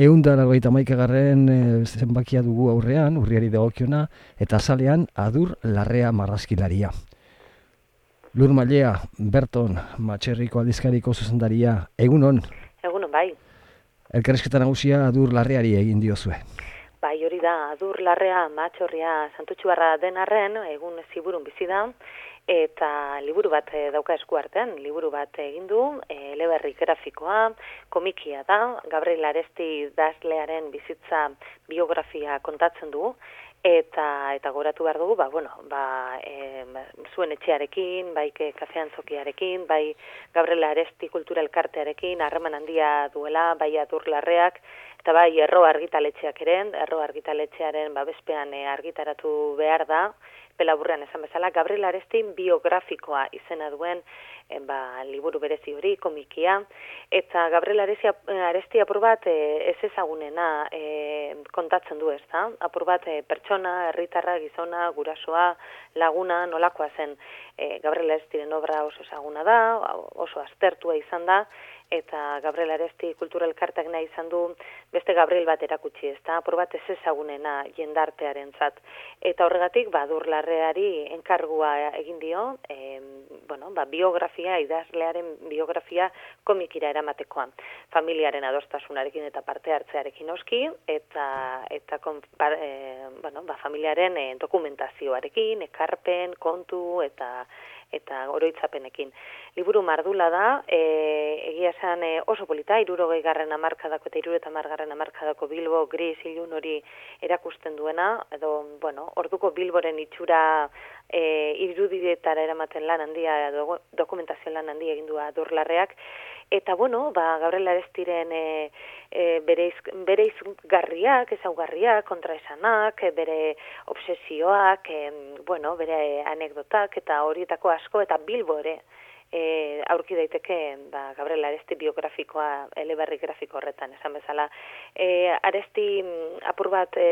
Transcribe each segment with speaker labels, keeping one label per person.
Speaker 1: Egun da largoita maikagarren e, zenbakia dugu aurrean, urriari dagokiona, eta azalean adur larrea marrazkilaria. Lur Mailea, Berton, Matxerriko aldizkariko zuzendaria, egunon?
Speaker 2: Egunon, bai.
Speaker 1: Elkarrezketa nagusia adur larreari egin diozue.
Speaker 2: Bai, hori da, adur larrea, matxorria, santutxuarra den arren, egun ziburun bizi da, eta liburu bat e, dauka esku artean, liburu bat egin du, e, eleberri grafikoa, komikia da, Gabriel Aresti dazlearen bizitza biografia kontatzen du, eta eta goratu behar dugu, ba, bueno, ba, e, zuen etxearekin, bai kafean zokiarekin, bai Gabriel Aresti kultura elkartearekin, harreman handia duela, bai aturlarreak, eta bai erro argitaletxeak eren, erro argitaletxearen babespean e, argitaratu behar da, pelaburrean esan bezala, Gabriel Arestin biografikoa izena duen e, ba, liburu berezi hori, komikia, eta Gabriel Aresti, Aresti apur bat ez ezagunena e, kontatzen du ez da, apur bat e, pertsona, herritarra, gizona, gurasoa, laguna, nolakoa zen. E, Gabriel Arestiren obra oso ezaguna da, oso aztertua izan da, eta Gabriel Aresti kultura elkartak nahi izan du beste Gabriel bat erakutsi, ez da, apur bat ez ezagunena jendartearen zat. Eta horregatik, ba, durlarreari enkargua egin dio, e, bueno, ba, biografia, idazlearen biografia komikira eramatekoan. Familiaren adostasunarekin eta parte hartzearekin oski, eta, eta kon, ba, e, bueno, ba, familiaren e, dokumentazioarekin, ekarpen, kontu, eta eta oroitzapenekin. Liburu mardula da, e, egia esan e, oso polita, irurogei garren amarkadako eta irureta margarren amarkadako Bilbo gris ilun hori erakusten duena, edo, bueno, orduko Bilboren itxura e, irudidetara eramaten lan handia, do, dokumentazio lan handia egin du durlarreak, eta bueno, ba, Gabriel Arestiren e, e, bereiz, bereiz garriak, ezaugarriak, kontraesanak, e, bere obsesioak, e, bueno, bere anekdotak, eta horietako asko, eta bilbo ere, e, aurki daiteke ba, Gabriel Aresti biografikoa eleberri grafiko horretan, esan bezala. E, Aresti mm, apur bat e,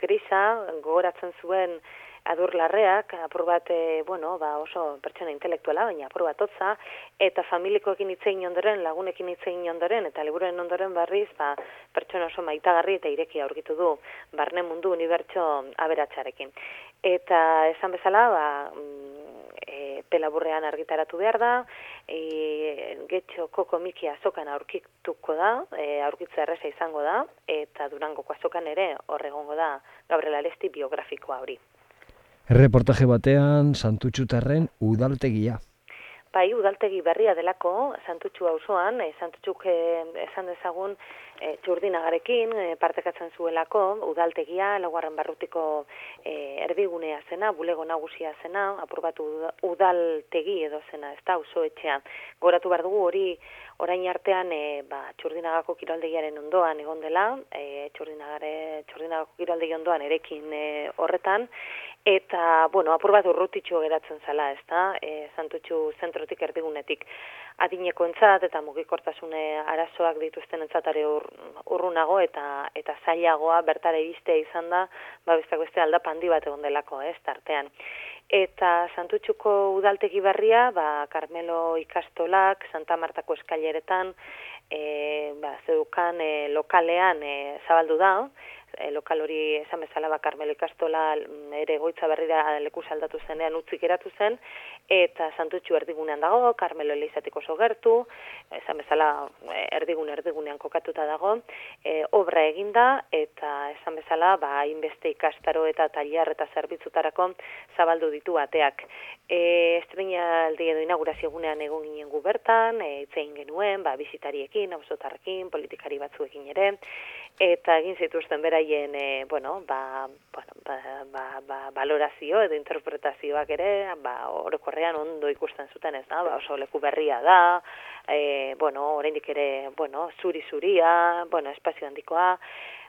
Speaker 2: grisa, gogoratzen zuen, adur larreak, apur bat, e, bueno, ba oso pertsona intelektuala, baina apur bat otza, eta familikoekin itzein ondoren, lagunekin itzein ondoren, eta liburuaren ondoren barriz, ba, pertsona oso maitagarri eta ireki aurkitu du, barne mundu unibertso aberatsarekin. Eta esan bezala, ba, e, pelaburrean argitaratu behar da, e, getxo koko miki azokan aurkituko da, e, aurkitza erresa izango da, eta durangoko azokan ere horregongo da Gabriel Alesti biografikoa hori.
Speaker 1: Reportaje batean Santutxutarren udaltegia.
Speaker 2: Bai, udaltegi berria delako, Santutxu auzoan, e, Santutxuk e, esan dezagun e, txurdinagarekin e, partekatzen zuelako, udaltegia, laguarren barrutiko e, erdigunea zena, bulego nagusia zena, apurbatu udaltegi edo zena, ez da, auzo etxea. Goratu behar dugu hori orain artean e, ba, txurdinagako kiraldegiaren ondoan egon dela, e, txurdinagare, txurdinagako kiraldegi ondoan erekin e, horretan, eta, bueno, apur bat urrutitxo geratzen zala, ez da, e, zantutxu zentrotik erdigunetik adineko entzat, eta mugikortasune arazoak dituzten entzatare ur, urrunago, eta eta zailagoa bertare iztea izan da, ba, bestak beste aldapandi bat egon delako, ez, tartean. Eta Santutxuko udaltegi barria, ba, Carmelo ikastolak, Santa Martako eskaileretan, e, ba, zeukan e, lokalean e, zabaldu da, e, lokal hori esan bezala ba Carmelo Ikastola mm, ere goitza berrira leku saldatu zenean utzik geratu zen eta Santutxu erdigunean dago Carmelo Elizatiko oso gertu esan bezala e, erdigun erdigunean kokatuta dago e, obra eginda eta esan bezala ba hainbeste ikastaro eta tailer eta zerbitzutarako zabaldu ditu bateak. Eh estreinaldi edo inaugurazio egunean egon ginen gu bertan e, itzein genuen ba bisitariekin auzotarrekin politikari batzuekin ere eta egin zituzten beraien e, bueno, ba, bueno, ba, ba, ba, valorazio edo interpretazioak ere ba, orokorrean ondo ikusten zuten ez da, ba, oso leku berria da, e, bueno, oraindik ere bueno, zuri zuria, bueno, espazio handikoa,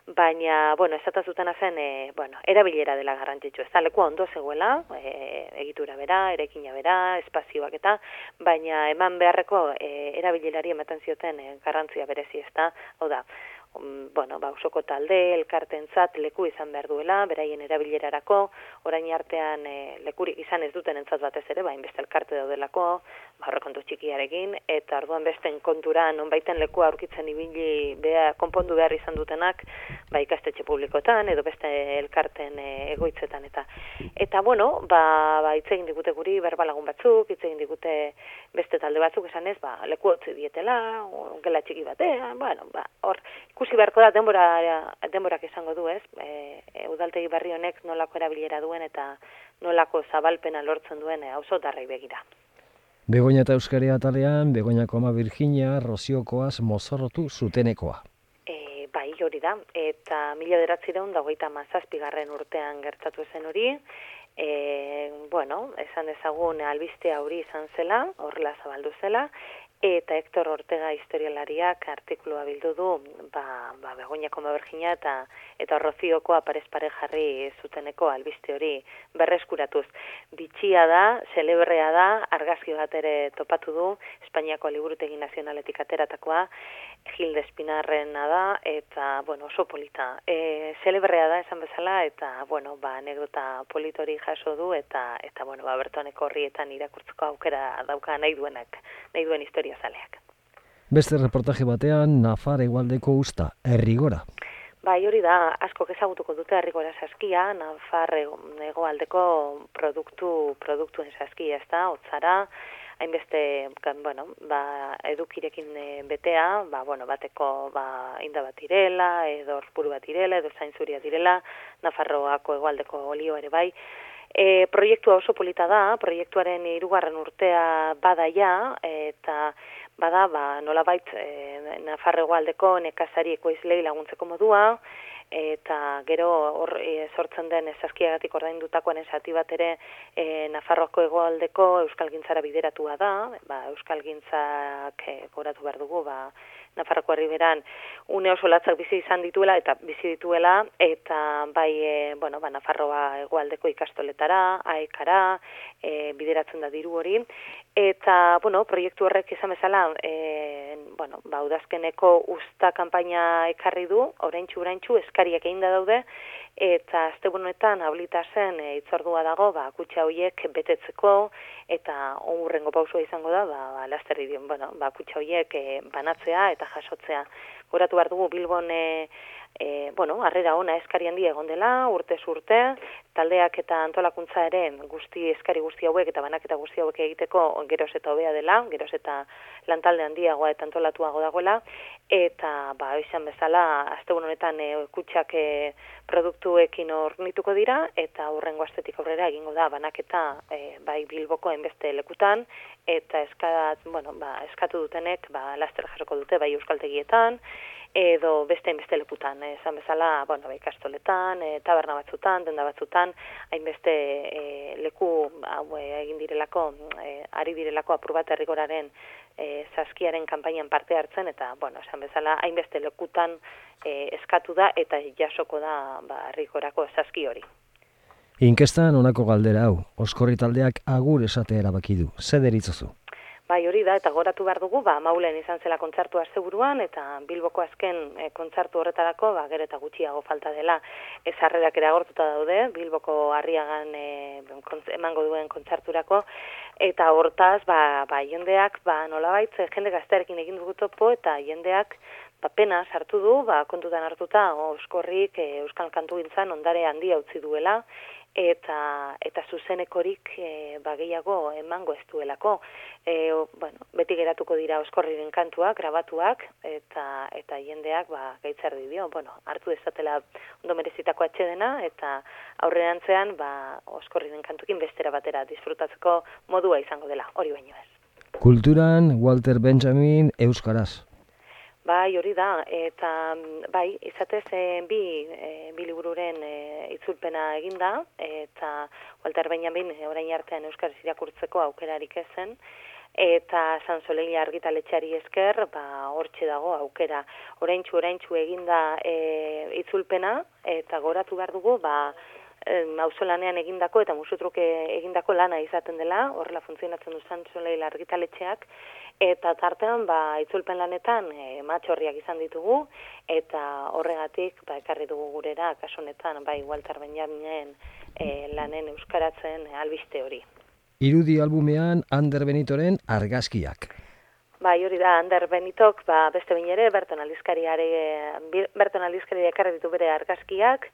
Speaker 2: baina, bueno, esatazutan zen, e, bueno, erabilera dela garrantzitsu, ez da, leku ondo zegoela, e, egitura bera, erekina bera, espazioak eta, baina eman beharreko e, erabilerari ematen zioten e, garrantzia berezi, ez da, hau da, bueno, ba, osoko talde, elkartentzat leku izan behar duela, beraien erabilerarako, orain artean e, lekurik izan ez duten entzat batez ere, bain beste elkarte daudelako, ba, horrekontu txikiarekin, eta orduan besten kontura nonbaiten leku aurkitzen ibili bea, konpondu behar izan dutenak, ba, ikastetxe publikotan, edo beste elkarten e, egoitzetan, eta eta bueno, ba, ba hitz egin digute guri berbalagun batzuk, hitz egin digute beste talde batzuk esan ez, ba, leku hotzi dietela, gela txiki batean, bueno, ba, hor, ikusi beharko da denbora, denborak izango du ez, e, e, udaltegi barri honek nolako erabilera duen eta nolako zabalpena lortzen duen e, begira.
Speaker 1: Begoña eta Euskaria atalean, Begoñako ama Virginia, Roziokoaz, mozorrotu zutenekoa.
Speaker 2: E, bai, hori da, eta mila deratzi daun, dagoita mazazpigarren urtean gertatu zen hori, e, bueno, esan dezagun albistea hori izan zela, horrela zabaldu zela, eta Hector Ortega historialariak artikulua bildu du, ba, ba Begoñako Mabergina eta eta Rozioko aparez pare jarri zuteneko albiste hori berreskuratuz. Bitxia da, celebrea da, argazki bat ere topatu du Espainiako Liburutegi Nazionaletik ateratakoa, Gilde Espinarrena da eta bueno, oso polita. E, celebrea da esan bezala eta bueno, ba anekdota politori jaso du eta eta bueno, ba bertoneko horrietan irakurtzeko aukera dauka nahi duenak, nahi duen historia zaleak.
Speaker 1: Beste reportaje batean, Nafar egualdeko usta, errigora.
Speaker 2: Bai, hori da, asko ezagutuko dute errigora saskia, Nafar egualdeko produktu, produktuen saskia, ez da, otzara, hainbeste, bueno, ba, edukirekin eh, betea, ba, bueno, bateko ba, inda bat direla, edo orpuru bat direla, edo zainzuria direla, Nafarroako egualdeko olio ere bai, E, proiektua oso polita da, proiektuaren irugarren urtea badaia, eta bada, ba, nola bait, e, Nafarrego aldeko nekazari ekoizlei laguntzeko modua, eta gero hor e, sortzen den esaskiagatik ordaindutakoan esati bat ere e, Nafarroako hegoaldeko euskalgintzara bideratua da, ba, euskalgintzak e, goratu behar dugu, ba, Nafarroko herriberan une oso latzak bizi izan dituela eta bizi dituela. Eta bai e, bueno, ba, Nafarroa egualdeko ikastoletara, aekara, e, bideratzen da diru hori eta bueno, proiektu horrek izan bezala e, bueno, ba, udazkeneko usta kanpaina ekarri du, oraintxu oraintxu eskariak egin da daude eta astebunetan ablita zen e, itzordua dago ba kutxa hoiek betetzeko eta urrengo pausua izango da ba, ba laster bueno ba kutxa hoiek e, banatzea eta jasotzea. Goratu bar dugu Bilbon e, bueno, harrera ona eskari handi egon dela, urte urte, taldeak eta antolakuntza ere guzti eskari guzti hauek eta banaketa guzti hauek egiteko geroz eta hobea dela, geroz eta lantalde handiagoa eta antolatuago dagoela, eta ba, izan bezala, azte honetan e, kutsak e, produktuekin ornituko dira, eta hurrengo astetik aurrera egingo da banaketa e, bai bilboko enbeste lekutan, eta eskat, bueno, ba, eskatu dutenek ba, laster jarroko dute bai euskaltegietan, edo beste beste leputan, eh, esan bezala, bueno, bai kastoletan, e, taberna batzutan, denda batzutan, hainbeste e, leku hau egin direlako, e, ari direlako apur bat herrigoraren e, saskiaren kanpainan parte hartzen eta, bueno, esan bezala, hainbeste lekutan e, eskatu da eta jasoko da ba herrigorako saski hori.
Speaker 1: Inkestan honako galdera hau, oskorri taldeak agur esate erabaki du. Zer deritzozu?
Speaker 2: Bai, hori da, eta goratu behar dugu, ba, maulen izan zela kontzartu asteburuan, eta bilboko azken e, kontzartu horretarako, ba, gero eta gutxiago falta dela, ez harrerak ere agortuta daude, bilboko harriagan e, emango duen kontzarturako, eta hortaz, ba, ba, jendeak, ba, nola baitz, jende gaztearekin egin dugu topo, eta jendeak, ba, pena sartu du, ba, kontutan hartuta, oskorrik, e, euskal kantu gintzan, ondare handia utzi duela, eta eta zuzenekorik e, ba gehiago emango ez duelako. E, bueno, beti geratuko dira oskorriren kantuak, grabatuak eta eta jendeak ba gaitzar dio, bueno, hartu dezatela ondo merezitako atxedena eta aurrerantzean ba oskorriren kantukin bestera batera disfrutatzeko modua izango dela, hori baino ez.
Speaker 1: Kulturan Walter Benjamin Euskaraz.
Speaker 2: Bai, hori da, eta bai, izatez e, bi, e, bi libururen e, itzulpena eginda, eta Walter Benjamin orain artean Euskaraz irakurtzeko aukerarik ezen, eta San Soleil argitaletxari esker, ba, hortxe dago aukera. Oraintxu, oraintxu eginda e, itzulpena, eta goratu behar dugu, ba, mauzolanean egindako eta musutruke egindako lana izaten dela, horrela funtzionatzen du San Soleil argitaletxeak, Eta tartean, ba, itzulpen lanetan e, matxorriak izan ditugu, eta horregatik, ba, ekarri dugu gurera, kasunetan, bai, Walter Benjaminen e, lanen euskaratzen albiste hori.
Speaker 1: Irudi albumean Ander Benitoren argazkiak.
Speaker 2: Bai, hori da, Ander Benitok, ba, beste binere, Berton Aldizkariare, Berton Aldizkariare ekarri ditu bere argazkiak,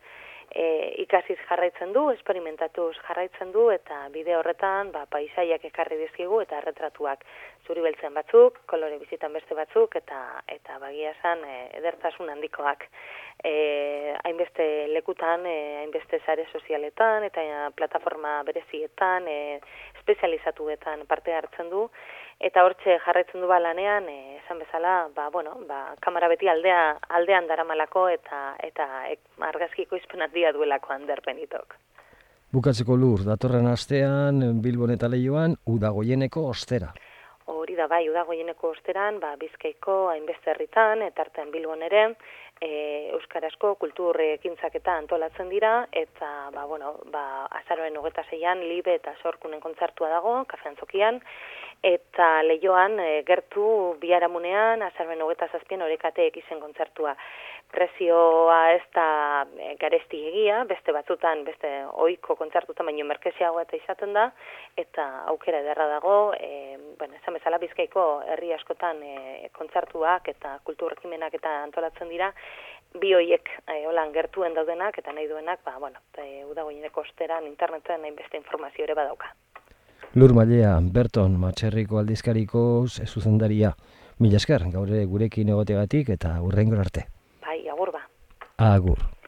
Speaker 2: e, ikasiz jarraitzen du, esperimentatuz jarraitzen du, eta bide horretan ba, paisaiak ekarri dizkigu eta erretratuak zuri beltzen batzuk, kolore bizitan beste batzuk, eta eta bagia esan e, edertasun handikoak. E, hainbeste lekutan, e, hainbeste sare sozialetan, eta plataforma berezietan, e, espezializatuetan parte hartzen du, eta hortxe jarraitzen du balanean, e, esan bezala, ba, bueno, ba, kamera beti aldea, aldean daramalako eta eta ek, argazkiko izpenat duelako handerbenitok.
Speaker 1: Bukatzeko lur, datorren astean, Bilbon eta Leioan, udagoieneko ostera.
Speaker 2: Hori da bai, udagoieneko osteran, ba, bizkaiko hainbeste herritan, eta artean Bilbon ere, e, Euskarazko kultur ekintzak eta antolatzen dira, eta, ba, bueno, ba, azaroen hogeta zeian, libe eta sorkunen kontzertua dago, kafean zokian, eta leioan e, gertu biharamunean azarben hogeta zazpien horekateek izen kontzertua. Prezioa ez da e, garesti egia, beste batzutan, beste oiko kontzertutan baino merkeziago eta izaten da, eta aukera ederra dago, e, bueno, esan bezala bizkaiko herri askotan e, kontzertuak eta kulturrekimenak eta antolatzen dira, bi hoiek e, holan gertuen daudenak eta nahi duenak, ba, bueno, e, udagoineko osteran interneten nahi beste informazio ere badauka.
Speaker 1: Lur Mailea, Berton, Matxerriko aldizkariko zuzendaria. Mila esker, gaur gurekin egotegatik eta urrengo arte.
Speaker 2: Bai, agur ba.
Speaker 1: Agur.